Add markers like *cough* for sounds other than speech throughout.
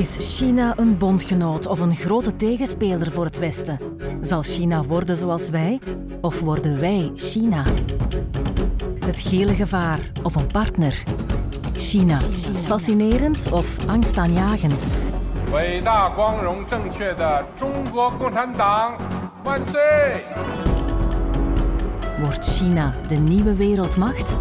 Is China een bondgenoot of een grote tegenspeler voor het Westen? Zal China worden zoals wij of worden wij China? Het gele gevaar of een partner? China. Fascinerend of angstaanjagend? Wordt China de nieuwe wereldmacht?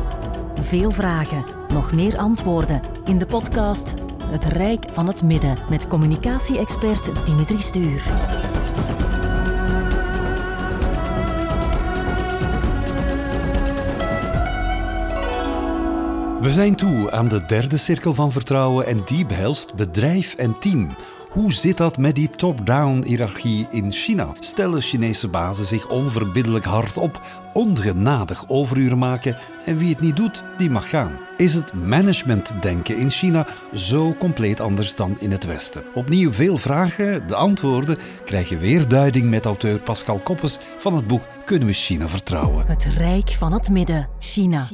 Veel vragen, nog meer antwoorden in de podcast het Rijk van het Midden met communicatie-expert Dimitri Stuur. We zijn toe aan de derde cirkel van vertrouwen en die behelst bedrijf en team. Hoe zit dat met die top-down hiërarchie in China? Stellen Chinese bazen zich onverbiddelijk hard op, ongenadig overuren maken en wie het niet doet, die mag gaan? Is het managementdenken in China zo compleet anders dan in het Westen? Opnieuw veel vragen, de antwoorden krijg je weer duiding met auteur Pascal Koppes van het boek Kunnen we China vertrouwen? Het Rijk van het Midden, China.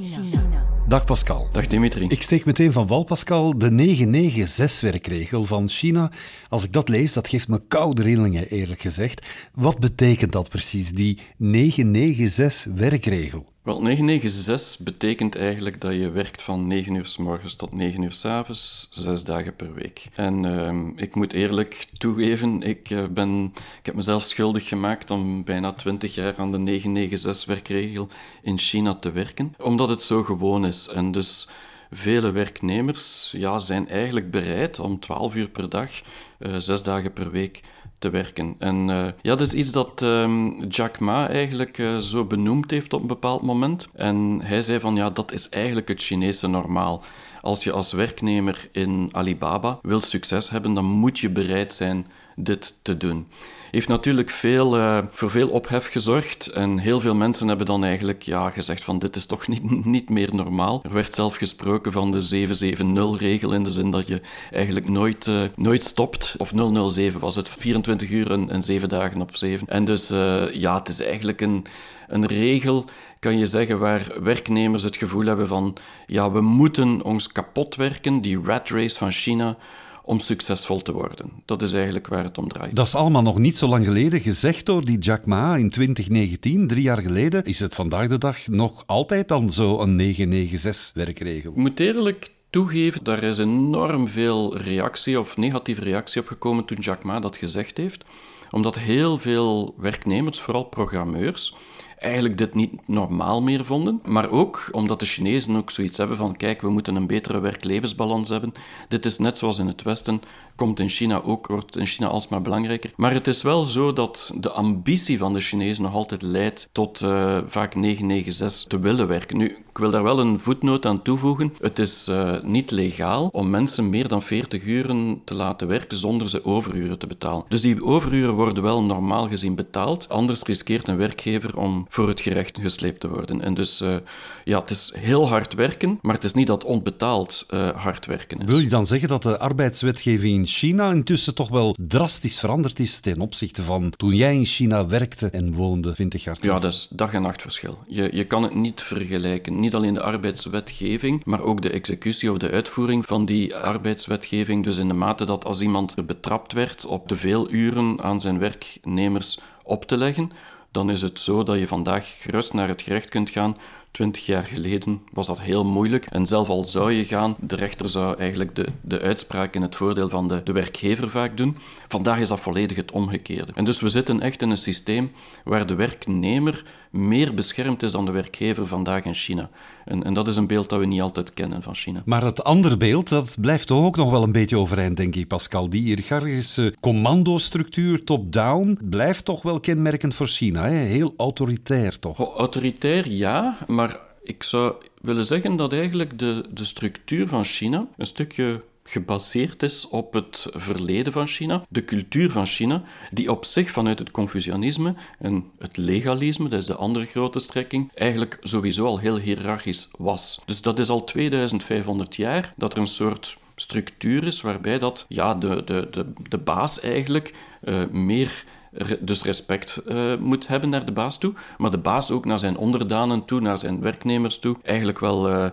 Dag Pascal. Dag Dimitri. Ik steek meteen van wal, Pascal. De 996-werkregel van China. Als ik dat lees, dat geeft me koude rillingen, eerlijk gezegd. Wat betekent dat precies, die 996-werkregel? Wel, 996 betekent eigenlijk dat je werkt van 9 uur s morgens tot 9 uur s avonds, zes dagen per week. En ehm, ik moet eerlijk toegeven, ik, eh, ben, ik heb mezelf schuldig gemaakt om bijna 20 jaar aan de 996-werkregel in China te werken, omdat het zo gewoon is. En dus vele werknemers ja, zijn eigenlijk bereid om 12 uur per dag, uh, zes dagen per week te werken. En uh, ja, dat is iets dat um, Jack Ma eigenlijk uh, zo benoemd heeft op een bepaald moment. En hij zei van ja, dat is eigenlijk het Chinese normaal. Als je als werknemer in Alibaba wil succes hebben, dan moet je bereid zijn dit te doen heeft natuurlijk veel, uh, voor veel ophef gezorgd. En heel veel mensen hebben dan eigenlijk ja, gezegd van dit is toch *laughs* niet, niet meer normaal. Er werd zelf gesproken van de 770-regel in de zin dat je eigenlijk nooit, uh, nooit stopt. Of 007 was het, 24 uur en, en 7 dagen op 7. En dus uh, ja, het is eigenlijk een, een regel kan je zeggen, waar werknemers het gevoel hebben van ja, we moeten ons kapot werken, die rat race van China, om succesvol te worden. Dat is eigenlijk waar het om draait. Dat is allemaal nog niet zo lang geleden gezegd door die Jack Ma in 2019, drie jaar geleden. Is het vandaag de dag nog altijd dan zo een 996-werkregel? Ik moet eerlijk toegeven, daar is enorm veel reactie of negatieve reactie op gekomen toen Jack Ma dat gezegd heeft. Omdat heel veel werknemers, vooral programmeurs, eigenlijk dit niet normaal meer vonden. Maar ook omdat de Chinezen ook zoiets hebben van kijk, we moeten een betere werk-levensbalans hebben. Dit is net zoals in het Westen, komt in China ook, wordt in China alsmaar belangrijker. Maar het is wel zo dat de ambitie van de Chinezen nog altijd leidt tot uh, vaak 996 te willen werken. Nu, ik wil daar wel een voetnoot aan toevoegen. Het is uh, niet legaal om mensen meer dan 40 uren te laten werken zonder ze overuren te betalen. Dus die overuren worden wel normaal gezien betaald. Anders riskeert een werkgever om voor het gerecht gesleept te worden. En dus uh, ja, het is heel hard werken, maar het is niet dat onbetaald uh, hard werken is. Wil je dan zeggen dat de arbeidswetgeving in China intussen toch wel drastisch veranderd is ten opzichte van toen jij in China werkte en woonde 20 jaar terug? Ja, dat is dag en nacht verschil. Je, je kan het niet vergelijken. Niet alleen de arbeidswetgeving, maar ook de executie of de uitvoering van die arbeidswetgeving. Dus in de mate dat als iemand betrapt werd op te veel uren aan zijn werknemers op te leggen, dan is het zo dat je vandaag gerust naar het gerecht kunt gaan. Twintig jaar geleden was dat heel moeilijk. En zelf al zou je gaan, de rechter zou eigenlijk de, de uitspraak in het voordeel van de, de werkgever vaak doen. Vandaag is dat volledig het omgekeerde. En dus we zitten echt in een systeem waar de werknemer meer beschermd is dan de werkgever vandaag in China. En, en, dat is een beeld dat we niet altijd kennen van China. Maar het andere beeld, dat blijft toch ook nog wel een beetje overeind, denk ik, Pascal. Die hiërarchische commandostructuur, top-down, blijft toch wel kenmerkend voor China. Hè? Heel autoritair, toch? Oh, autoritair, ja, maar ik zou willen zeggen dat eigenlijk de, de structuur van China een stukje gebaseerd is op het verleden van China, de cultuur van China, die op zich vanuit het Confucianisme en het legalisme, dat is de andere grote strekking, eigenlijk sowieso al heel hiërarchisch was. Dus dat is al 2500 jaar dat er een soort structuur is waarbij dat, ja, de, de, de, de baas eigenlijk uh, meer dus respect uh, moet hebben naar de baas toe, maar de baas ook naar zijn onderdanen toe, naar zijn werknemers toe, eigenlijk wel uh,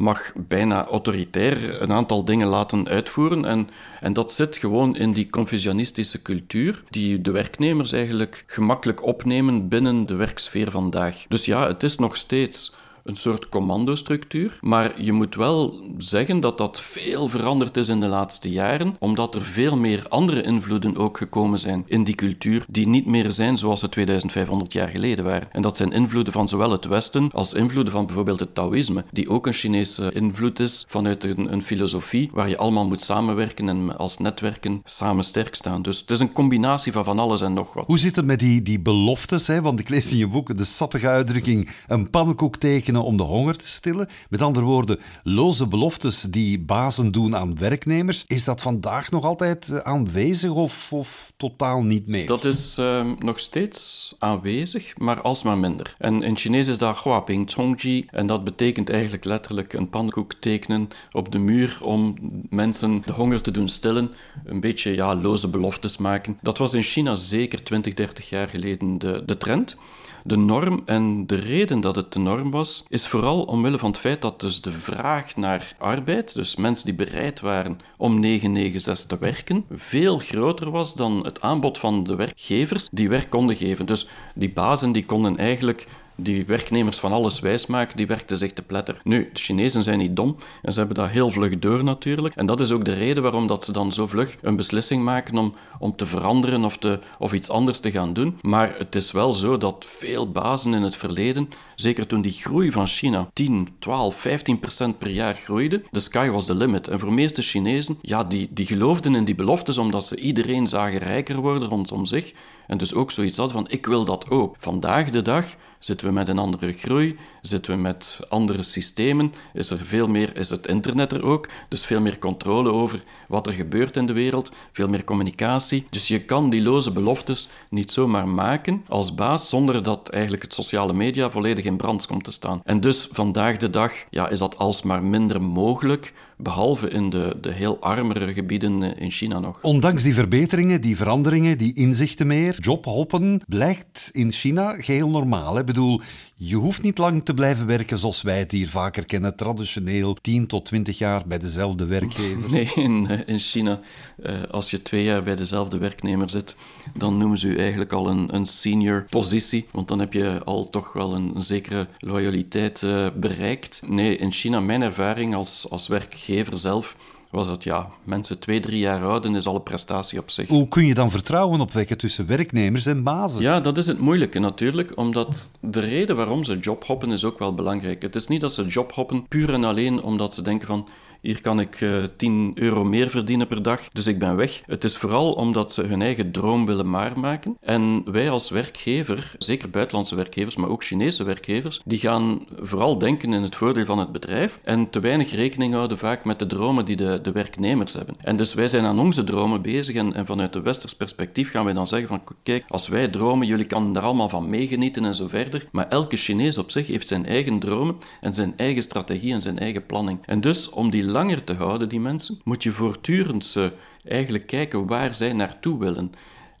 mag bijna autoritair een aantal dingen laten uitvoeren. En, en dat zit gewoon in die confucianistische cultuur, die de werknemers eigenlijk gemakkelijk opnemen binnen de werksfeer vandaag. Dus ja, het is nog steeds een soort commandostructuur. Maar je moet wel zeggen dat dat veel veranderd is in de laatste jaren, omdat er veel meer andere invloeden ook gekomen zijn in die cultuur, die niet meer zijn zoals ze 2500 jaar geleden waren. En dat zijn invloeden van zowel het Westen als invloeden van bijvoorbeeld het Taoïsme, die ook een Chinese invloed is vanuit een, filosofie waar je allemaal moet samenwerken en als netwerken samen sterk staan. Dus het is een combinatie van van alles en nog wat. Hoe zit het met die, die beloftes? Hè? Want ik lees in je boek de sappige uitdrukking een pannenkoek om de honger te stillen. Met andere woorden, loze beloftes die bazen doen aan werknemers. Is dat vandaag nog altijd eh, aanwezig of, of totaal niet meer? Dat is uh, nog steeds aanwezig, maar alsmaar minder. En in Chinees is dat Huaping Chongji. En dat betekent eigenlijk letterlijk een pannenkoek tekenen op de muur om mensen de honger te doen stillen. Een beetje ja, loze beloftes maken. Dat was in China zeker 20, 30 jaar geleden de, de trend de norm. En de reden dat het de norm was, is vooral omwille van het feit dat dus de vraag naar arbeid, dus mensen die bereid waren om 996 te werken, veel groter was dan het aanbod van de werkgevers die werk konden geven. Dus die bazen die konden eigenlijk die werknemers van alles wijsmaken, die werkten zich te pletter. Nu, de Chinezen zijn niet dom en ze hebben dat heel vlug door natuurlijk. En dat is ook de reden waarom dat ze dan zo vlug een beslissing maken om, om te veranderen of, te, of iets anders te gaan doen. Maar het is wel zo dat veel bazen in het verleden, zeker toen die groei van China 10, 12, 15 procent per jaar groeide, de sky was the limit. En voor de meeste Chinezen, ja, die, die geloofden in die beloftes omdat ze iedereen zagen rijker worden rondom zich. En dus ook zoiets hadden van, ik wil dat ook. Vandaag de dag Zitten we met een andere groei? Zitten we met andere systemen? Is er veel meer, is het internet er ook? Dus veel meer controle over wat er gebeurt in de wereld, veel meer communicatie. Dus je kan die loze beloftes niet zomaar maken als baas zonder dat eigenlijk het sociale media volledig in brand komt te staan. En dus vandaag de dag ja, is dat alsmaar minder mogelijk behalve in de, de heel armere gebieden in China nog. Ondanks die verbeteringen, die veranderingen, die inzichten meer, jobhoppen blijkt in China geheel normaal. Bedoel, je hoeft niet lang te blijven werken zoals wij het hier vaker kennen, traditioneel 10 tot 20 jaar bij dezelfde werkgever. Nee, in, eh, in China, eh, als je twee jaar bij dezelfde werknemer zit, dan noemen ze u eigenlijk al een, een senior positie, want dan heb je al toch wel een, een zekere loyaliteit bereikt. Nee, in China, mijn ervaring als, als werkgever zelf was dat ja, mensen twee, drie jaar houden is al een prestatie op zich. Hoe kun je dan vertrouwen opwekken tussen werknemers en bazen? Ja, dat is het moeilijke natuurlijk, omdat de reden waarom ze jobhoppen is ook wel belangrijk. Het is niet dat ze jobhoppen puur en alleen omdat ze denken van hier kan ik uh, eh, 10 euro meer verdienen per dag, dus ik ben weg. Het is vooral omdat ze hun eigen droom willen maken. En wij als werkgever, zeker buitenlandse werkgevers, maar ook Chinese werkgevers, die gaan vooral denken in het voordeel van het bedrijf en te weinig rekening houden vaak met de dromen die de, de werknemers hebben. En dus wij zijn aan onze dromen bezig en, en vanuit de westers perspectief gaan wij dan zeggen van kijk, als wij dromen, jullie kan daar allemaal van meegenieten en zo verder. Maar elke Chinees op zich heeft zijn eigen dromen en zijn eigen strategie en zijn eigen planning. En dus om die langer te houden, die mensen, moet je voortdurend ze eigenlijk kijken waar zij naartoe willen.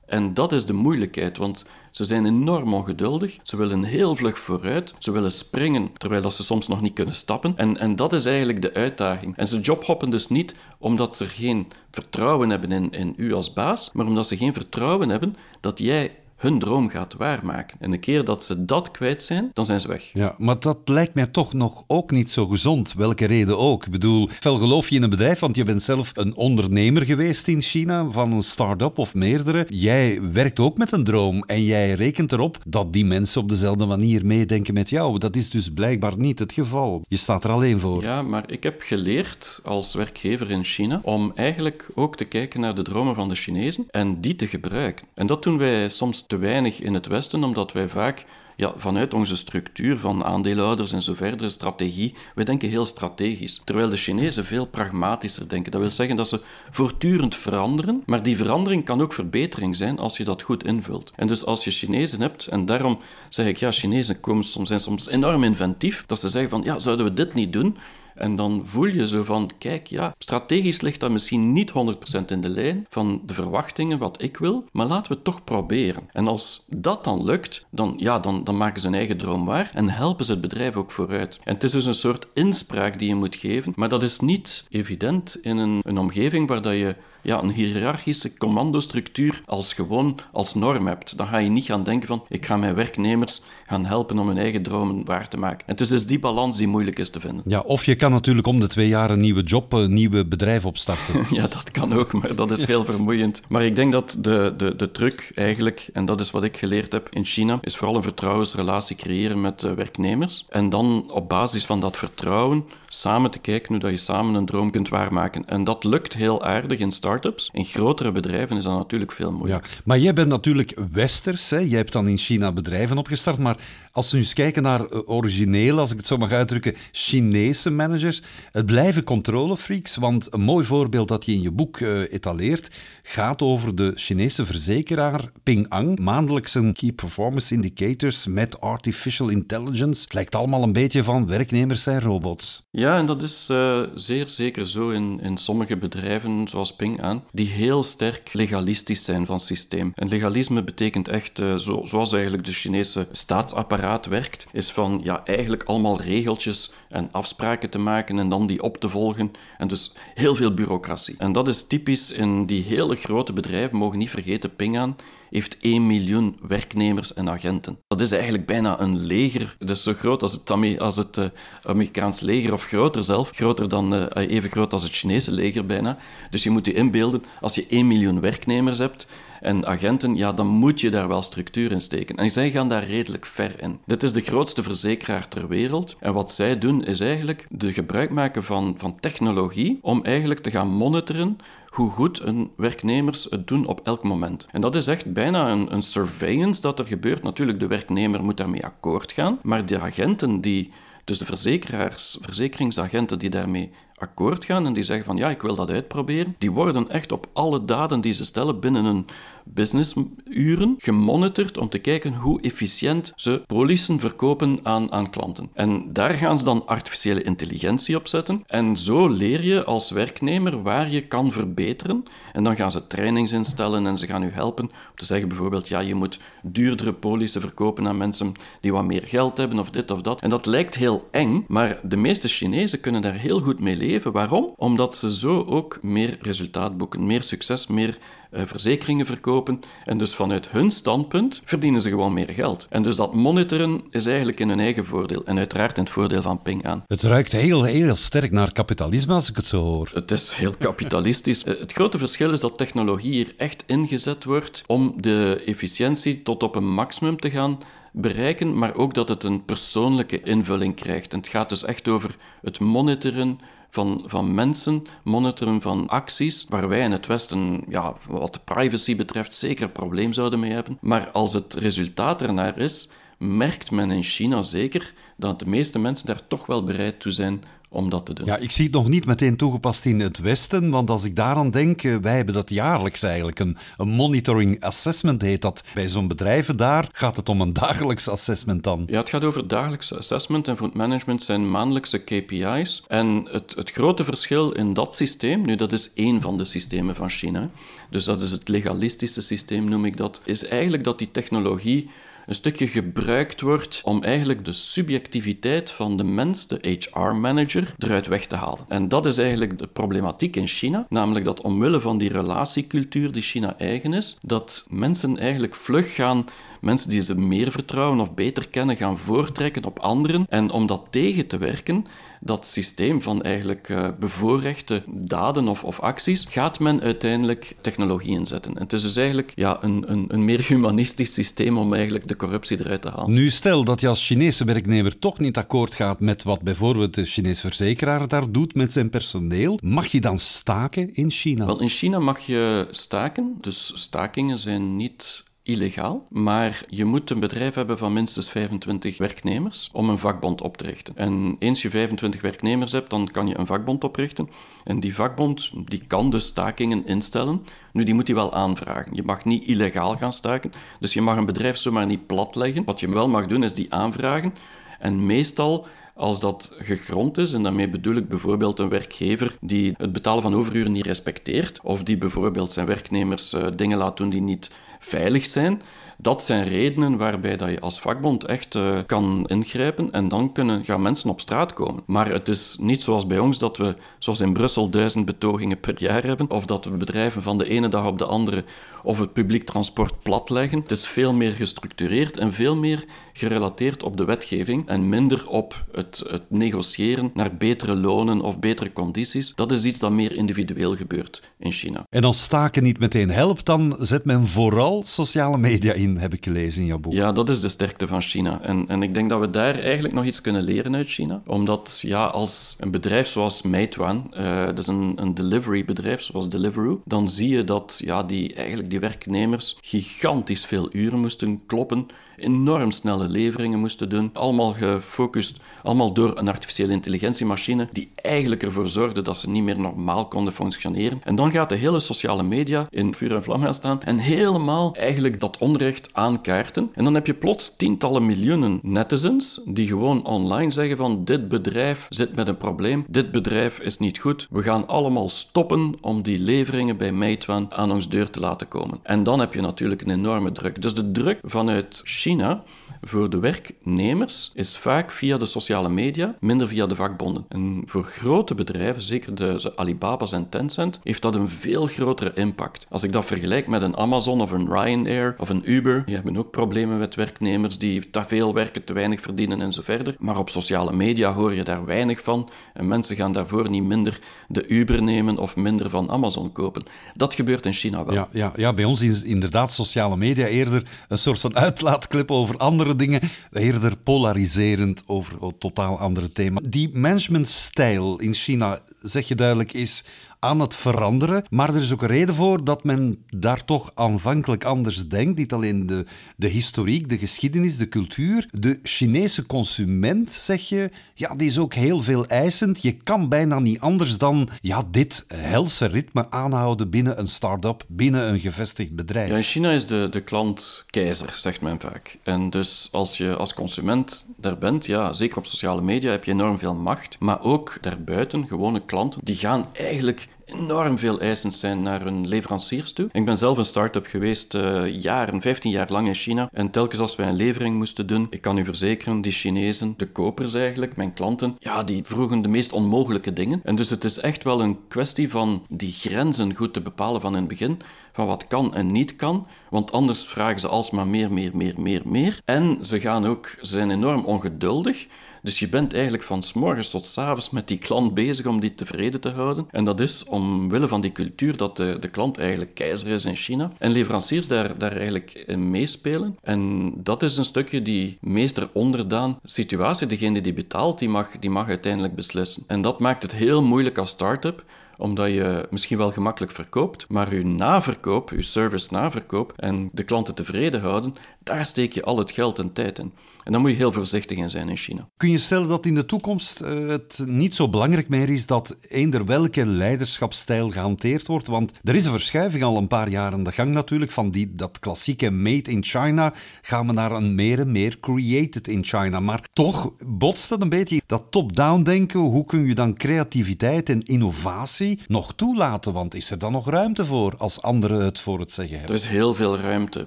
En dat is de moeilijkheid, want ze zijn enorm ongeduldig, ze willen heel vlug vooruit, ze willen springen terwijl ze soms nog niet kunnen stappen. En, en dat is eigenlijk de uitdaging. En ze jobhoppen dus niet omdat ze geen vertrouwen hebben in, in u als baas, maar omdat ze geen vertrouwen hebben dat jij hun droom gaat waarmaken. En een keer dat ze dat kwijt zijn, dan zijn ze weg. Ja, maar dat lijkt mij toch nog ook niet zo gezond. Welke reden ook. Ik bedoel, wel geloof je in een bedrijf, want je bent zelf een ondernemer geweest in China van een start-up of meerdere. Jij werkt ook met een droom en jij rekent erop dat die mensen op dezelfde manier meedenken met jou. Dat is dus blijkbaar niet het geval. Je staat er alleen voor. Ja, maar ik heb geleerd als werkgever in China om eigenlijk ook te kijken naar de dromen van de Chinezen en die te gebruiken. En dat doen wij soms te weinig in het Westen, omdat wij vaak ja, vanuit onze structuur van aandeelhouders en zo verder, strategie, wij denken heel strategisch. Terwijl de Chinezen veel pragmatischer denken. Dat wil zeggen dat ze voortdurend veranderen, maar die verandering kan ook verbetering zijn als je dat goed invult. En dus als je Chinezen hebt, en daarom zeg ik, ja, Chinezen komen soms, zijn soms enorm inventief, dat ze zeggen van, ja, zouden we dit niet doen? En dan voel je zo van, kijk, ja, strategisch ligt dat misschien niet 100% in de lijn van de verwachtingen wat ik wil, maar laten we het toch proberen. En als dat dan lukt, dan, ja, dan, dan maken ze hun eigen droom waar en helpen ze het bedrijf ook vooruit. En het is dus een soort inspraak die je moet geven, maar dat is niet evident in een, een omgeving waar dat je ja, een hiërarchische commandostructuur als gewoon als norm hebt. Dan ga je niet gaan denken van ik ga mijn werknemers gaan helpen om hun eigen dromen waar te maken. En dus is die balans die moeilijk is te vinden. Ja, of je kan natuurlijk om de twee jaar een nieuwe job, een nieuwe bedrijf opstarten. *laughs* ja, dat kan ook, maar dat is heel vermoeiend. Maar ik denk dat de, de, de truc eigenlijk, en dat is wat ik geleerd heb in China, is vooral een vertrouwensrelatie creëren met werknemers. En dan op basis van dat vertrouwen samen te kijken hoe dat je samen een droom kunt waarmaken. En dat lukt heel aardig in startups. In grotere bedrijven is dat natuurlijk veel moeilijker. Ja, maar jij bent natuurlijk westers. Hè? Jij hebt dan in China bedrijven opgestart. Maar als we eens kijken naar eh, origineel, als ik het zo mag uitdrukken, Chinese managers, het blijven controlefreaks. Want een mooi voorbeeld dat je in je boek uh, etaleert, gaat over de Chinese verzekeraar Ping An. Maandelijks een key performance indicators met artificial intelligence. Het lijkt allemaal een beetje van werknemers zijn robots. Ja, en dat is uh, zeer zeker zo in, in sommige bedrijven, zoals Ping An, die heel sterk legalistisch zijn van systeem. En legalisme betekent echt, uh, zo, zoals eigenlijk de Chinese staatsapparaat werkt, is van ja, eigenlijk allemaal regeltjes en afspraken te maken en dan die op te volgen. En dus heel veel bureaucratie. En dat is typisch in die hele grote bedrijven, mogen niet vergeten, Ping An heeft 1 miljoen werknemers en agenten. Dat is eigenlijk bijna een leger. Dat is zo groot als het, als het uh, Amerikaans leger, of groter zelf. Groter dan, uh, even groot als het Chinese leger bijna. Dus je moet je inbeelden, als je 1 miljoen werknemers hebt, en agenten, ja, dan moet je daar wel structuur in steken. En zij gaan daar redelijk ver in. Dit is de grootste verzekeraar ter wereld. En wat zij doen, is eigenlijk de gebruik maken van, van technologie om eigenlijk te gaan monitoren hoe goed een werknemers het doen op elk moment. En dat is echt bijna een, een surveillance dat er gebeurt. Natuurlijk, de werknemer moet daarmee akkoord gaan, maar de agenten die, dus de verzekeraars, verzekeringsagenten die daarmee akkoord gaan en die zeggen van ja, ik wil dat uitproberen, die worden echt op alle daden die ze stellen binnen een businessuren gemonitord om te kijken hoe efficiënt ze policen verkopen aan, aan klanten. En daar gaan ze dan artificiële intelligentie op zetten. En zo leer je als werknemer waar je kan verbeteren. En dan gaan ze trainings instellen en ze gaan u helpen om te zeggen bijvoorbeeld, ja, je moet duurdere policen verkopen aan mensen die wat meer geld hebben of dit of dat. En dat lijkt heel eng, maar de meeste Chinezen kunnen daar heel goed mee leven. Waarom? Omdat ze zo ook meer resultaat boeken, meer succes, meer uh, verzekeringen verkopen. En dus vanuit hun standpunt verdienen ze gewoon meer geld. En dus dat monitoren is eigenlijk in hun eigen voordeel. En uiteraard in het voordeel van Ping aan. Het ruikt heel, heel sterk naar kapitalisme als ik het zo hoor. Het is heel kapitalistisch. *laughs* Eh, het grote verschil is dat technologie hier echt ingezet wordt om de efficiëntie tot op een maximum te gaan bereiken, maar ook dat het een persoonlijke invulling krijgt. En het gaat dus echt over het monitoren van, van mensen, monitoren van acties, waar wij in het Westen, ja, wat privacy betreft, zeker een probleem zouden mee hebben. Maar als het resultaat ernaar is, merkt men in China zeker dat de meeste mensen daar toch wel bereid toe zijn om dat te doen. Ja, ik zie het nog niet meteen toegepast in het Westen, want als ik daaraan denk, eh, wij hebben dat jaarlijks eigenlijk. Een, een monitoring assessment heet dat. Bij zo'n bedrijven daar gaat het om een *laughs* dagelijks assessment dan. Ja, het gaat over dagelijks assessment en voor het management zijn maandelijkse KPI's. En het, het grote verschil in dat systeem, nu dat is één van de systemen van China, dus dat is het legalistische systeem noem ik dat, is eigenlijk dat die technologie een stukje gebruikt wordt om eigenlijk de subjectiviteit van de mens, de HR-manager, eruit weg te halen. En dat is eigenlijk de problematiek in China, namelijk dat omwille van die relatiecultuur die China eigen is, dat mensen eigenlijk vlug gaan mensen die ze meer vertrouwen of beter kennen gaan voortrekken op anderen. En om dat tegen te werken, dat systeem van eigenlijk uh, bevoorrechte daden of, of, acties, gaat men uiteindelijk technologie inzetten. En het is dus eigenlijk ja, een, een, een, meer humanistisch systeem om eigenlijk de corruptie eruit te halen. Nu stel dat je als Chinese werknemer toch niet akkoord gaat met wat bijvoorbeeld de Chinese verzekeraar daar doet met zijn personeel, mag je dan staken in China? Wel, in China mag je staken, dus stakingen zijn niet illegaal, maar je moet een bedrijf hebben van minstens 25 werknemers om een vakbond op te richten. En eens je 25 werknemers hebt, dan kan je een vakbond oprichten. En die vakbond die kan dus stakingen instellen. Nu, die moet je wel aanvragen. Je mag niet illegaal gaan staken, dus je mag een bedrijf zomaar niet platleggen. Wat je wel mag doen, is die aanvragen. En meestal als dat gegrond is. En daarmee bedoel ik bijvoorbeeld een werkgever die het betalen van overuren niet respecteert, of die bijvoorbeeld zijn werknemers uh, dingen laat doen die niet veilig zijn. Dat zijn redenen waarbij dat je als vakbond echt uh, kan ingrijpen en dan kunnen, gaan mensen op straat komen. Maar het is niet zoals bij ons dat we, zoals in Brussel, duizend betogingen per jaar hebben, of dat we bedrijven van de ene dag op de andere of het publiek transport platleggen. Het is veel meer gestructureerd en veel meer gerelateerd op de wetgeving en minder op het, het negociëren naar betere lonen of betere condities. Dat is iets dat meer individueel gebeurt in China. En als staken niet meteen helpt, dan zet men vooral sociale media in, heb ik gelezen in jouw boek. Ja, dat is de sterkte van China. En, en ik denk dat we daar eigenlijk nog iets kunnen leren uit China. Omdat ja, als een bedrijf zoals Meituan, uh, dat is een, een delivery bedrijf zoals Deliveroo, dan zie je dat ja, die eigenlijk die werknemers gigantisch veel uren moesten kloppen enorm snelle leveringen moesten doen. Allemaal gefocust, allemaal door een artificiële intelligentiemachine die eigenlijk ervoor zorgde dat ze niet meer normaal konden functioneren. En dan gaat de hele sociale media in vuur en vlam gaan staan en helemaal eigenlijk dat onrecht aankaarten. En dan heb je plots tientallen miljoenen netizens die gewoon online zeggen van dit bedrijf zit met een probleem, dit bedrijf is niet goed, we gaan allemaal stoppen om die leveringen bij Meituan aan ons deur te laten komen. En dan heb je natuurlijk een enorme druk. Dus de druk vanuit China China voor de werknemers is vaak via de sociale media, minder via de vakbonden. En voor grote bedrijven, zeker de Alibaba's en Tencent, heeft dat een veel grotere impact. Als ik dat vergelijk met een Amazon of een Ryanair of een Uber, die hebben ook problemen met werknemers die te veel werken, te weinig verdienen en zo verder. Maar op sociale media hoor je daar weinig van en mensen gaan daarvoor niet minder de Uber nemen of minder van Amazon kopen. Dat gebeurt in China wel. Ja, ja, ja bij ons is inderdaad sociale media eerder een soort van uitlaatklep over andere dingen, eerder polariserend over totaal andere thema. Die managementstijl in China, zeg je duidelijk, is aan het veranderen. Maar er is ook een reden voor dat men daar toch aanvankelijk anders denkt. Niet alleen de, de historiek, de geschiedenis, de cultuur. De Chinese consument, zeg je, ja, die is ook heel veel eisend. Je kan bijna niet anders dan ja, dit helse ritme aanhouden binnen een start-up, binnen een gevestigd bedrijf. In China is de, de klant keizer, zegt men vaak. En dus als je als consument daar bent, ja, zeker op sociale media, heb je enorm veel macht. Maar ook daarbuiten, gewone klanten, die gaan eigenlijk enorm veel eisend zijn naar hun leveranciers toe. Ik ben zelf een start-up geweest, uh, jaren, 15 jaar lang in China. En telkens als wij een levering moesten doen, ik kan u verzekeren, die Chinezen, de kopers eigenlijk, mijn klanten, ja, die vroegen de meest onmogelijke dingen. En dus het is echt wel een kwestie van die grenzen goed te bepalen van in het begin van wat kan en niet kan, want anders vragen ze alsmaar meer, meer, meer, meer, meer. En ze gaan ook, ze zijn enorm ongeduldig. Dus je bent eigenlijk van s morgens tot s avonds met die klant bezig om die tevreden te houden. En dat is omwille van die cultuur dat de, de klant eigenlijk keizer is in China. En leveranciers daar, daar eigenlijk in meespelen. En dat is een stukje die meester onderdaan situatie. Degene die betaalt, die mag, die mag uiteindelijk beslissen. En dat maakt het heel moeilijk als start-up omdat je misschien wel gemakkelijk verkoopt, maar je naverkoop, je service naverkoop en de klanten tevreden houden, daar steek je al het geld en tijd in. En daar moet je heel voorzichtig in zijn in China. Kun je stellen dat in de toekomst uh, het niet zo belangrijk meer is dat eender welke leiderschapsstijl gehanteerd wordt? Want er is een verschuiving al een paar jaar aan de gang natuurlijk. Van die, dat klassieke made in China gaan we naar een meer en meer created in China. Maar toch botst het een beetje dat top-down denken. Hoe kun je dan creativiteit en innovatie nog toelaten? Want is er dan nog ruimte voor als anderen het voor het zeggen hebben? Er is heel veel ruimte,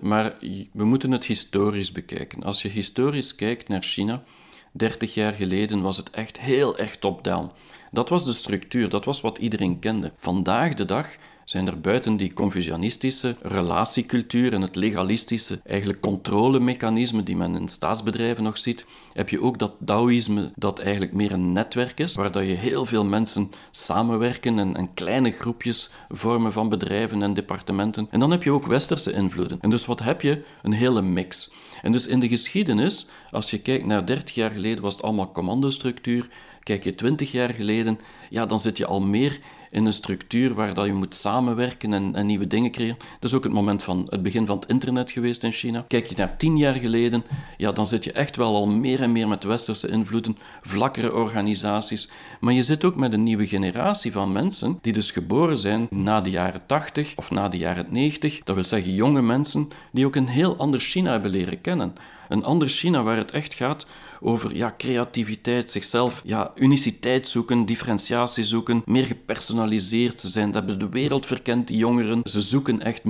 maar we moeten het historisch bekijken. Als je historisch kijkt naar China, 30 jaar geleden was het echt heel erg top-down. Dat was de structuur, dat was wat iedereen kende. Vandaag de dag zijn er buiten die confucianistische relatiecultuur en het legalistische eigenlijk controlemechanisme die men in staatsbedrijven nog ziet, heb je ook dat Taoïsme dat eigenlijk meer een netwerk is, waar dat je heel veel mensen samenwerken en, en kleine groepjes vormen van bedrijven en departementen. En dan heb je ook westerse invloeden. En dus wat heb je? Een hele mix. En dus in de geschiedenis, als je kijkt naar 30 jaar geleden, was het allemaal commandostructuur. Kijk je 20 jaar geleden, ja, dan zit je al meer in een structuur waar dat je moet samenwerken en, en, nieuwe dingen creëren. Dat is ook het moment van het begin van het internet geweest in China. Kijk je naar tien jaar geleden, ja, dan zit je echt wel al meer en meer met westerse invloeden, vlakkere organisaties. Maar je zit ook met een nieuwe generatie van mensen die dus geboren zijn na de jaren 80 of na de jaren 90. Dat wil zeggen jonge mensen die ook een heel ander China hebben leren kennen. Een ander China waar het echt gaat over ja, creativiteit, zichzelf, ja, uniciteit zoeken, differentiatie zoeken, meer gepersonaliseerd. Zijn, dat hebben de wereld verkend, die jongeren. Ze zoeken echt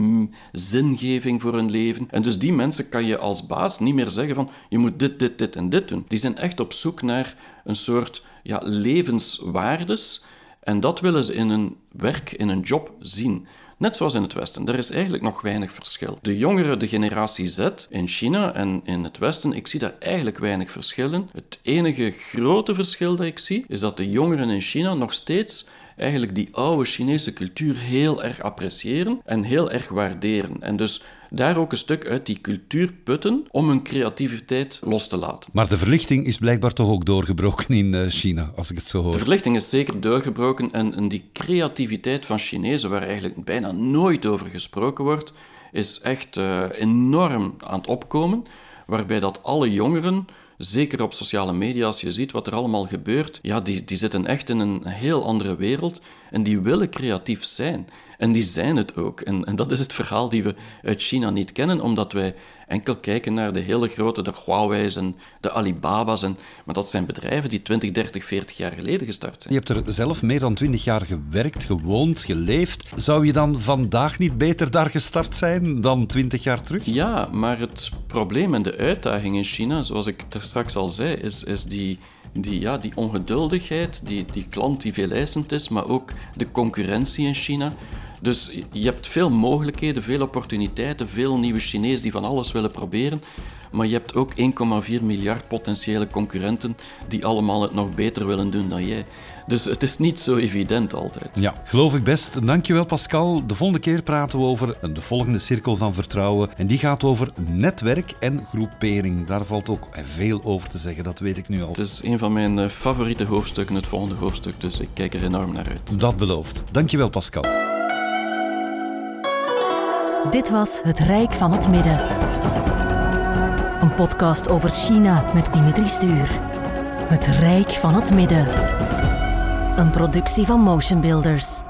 zingeving voor hun leven. En dus die mensen kan je als baas niet meer zeggen van je moet dit, dit, dit en dit doen. Die zijn echt op zoek naar een soort ja, levenswaardes. En dat willen ze in een werk, in een job zien. Net zoals in het Westen, er is eigenlijk nog weinig verschil. De jongeren, de generatie Z in China en in het Westen, ik zie daar eigenlijk weinig verschil in. Het enige grote verschil dat ik zie, is dat de jongeren in China nog steeds eigenlijk die oude Chinese cultuur heel erg appreciëren en heel erg waarderen. En dus daar ook een stuk uit die cultuur putten om hun creativiteit los te laten. Maar de verlichting is blijkbaar toch ook doorgebroken in eh, China, als ik het zo hoor. De verlichting is zeker doorgebroken en, en die creativiteit van Chinezen, waar eigenlijk bijna nooit over gesproken wordt, is echt uh, enorm aan het opkomen. Waarbij dat alle jongeren zeker op sociale media, als je ziet wat er allemaal gebeurt, ja, die, die zitten echt in een heel andere wereld en die willen creatief zijn. En die zijn het ook. En, en dat is het verhaal die we uit China niet kennen, omdat wij enkel kijken naar de hele grote, de Huawei's en de Alibaba's. En, maar dat zijn bedrijven die 20, 30, 40 jaar geleden gestart zijn. Je hebt er zelf meer dan 20 jaar gewerkt, gewoond, geleefd. Zou je dan vandaag niet beter daar gestart zijn dan 20 jaar terug? Ja, maar het probleem en de uitdaging in China, zoals ik er straks al zei, is, is die die, ja, die ongeduldigheid, die, die klant die veel eisend is, maar ook de concurrentie in China. Dus je hebt veel mogelijkheden, veel opportuniteiten, veel nieuwe Chinezen die van alles willen proberen. Maar je hebt ook 1,4 miljard potentiële concurrenten die allemaal het nog beter willen doen dan jij. Dus het is niet zo evident altijd. Ja, geloof ik best. Dankjewel Pascal. De volgende keer praten we over de volgende cirkel van vertrouwen. En die gaat over netwerk en groepering. Daar valt ook veel over te zeggen, dat weet ik nu al. Het is een van mijn eh, favoriete hoofdstukken, het volgende hoofdstuk. Dus ik kijk er enorm naar uit. Dat belooft. Dankjewel Pascal. Dit was Het Rijk van het Midden. Een podcast over China met Dimitri Stuur. Het Rijk van het Midden. Een productie van Motion Builders.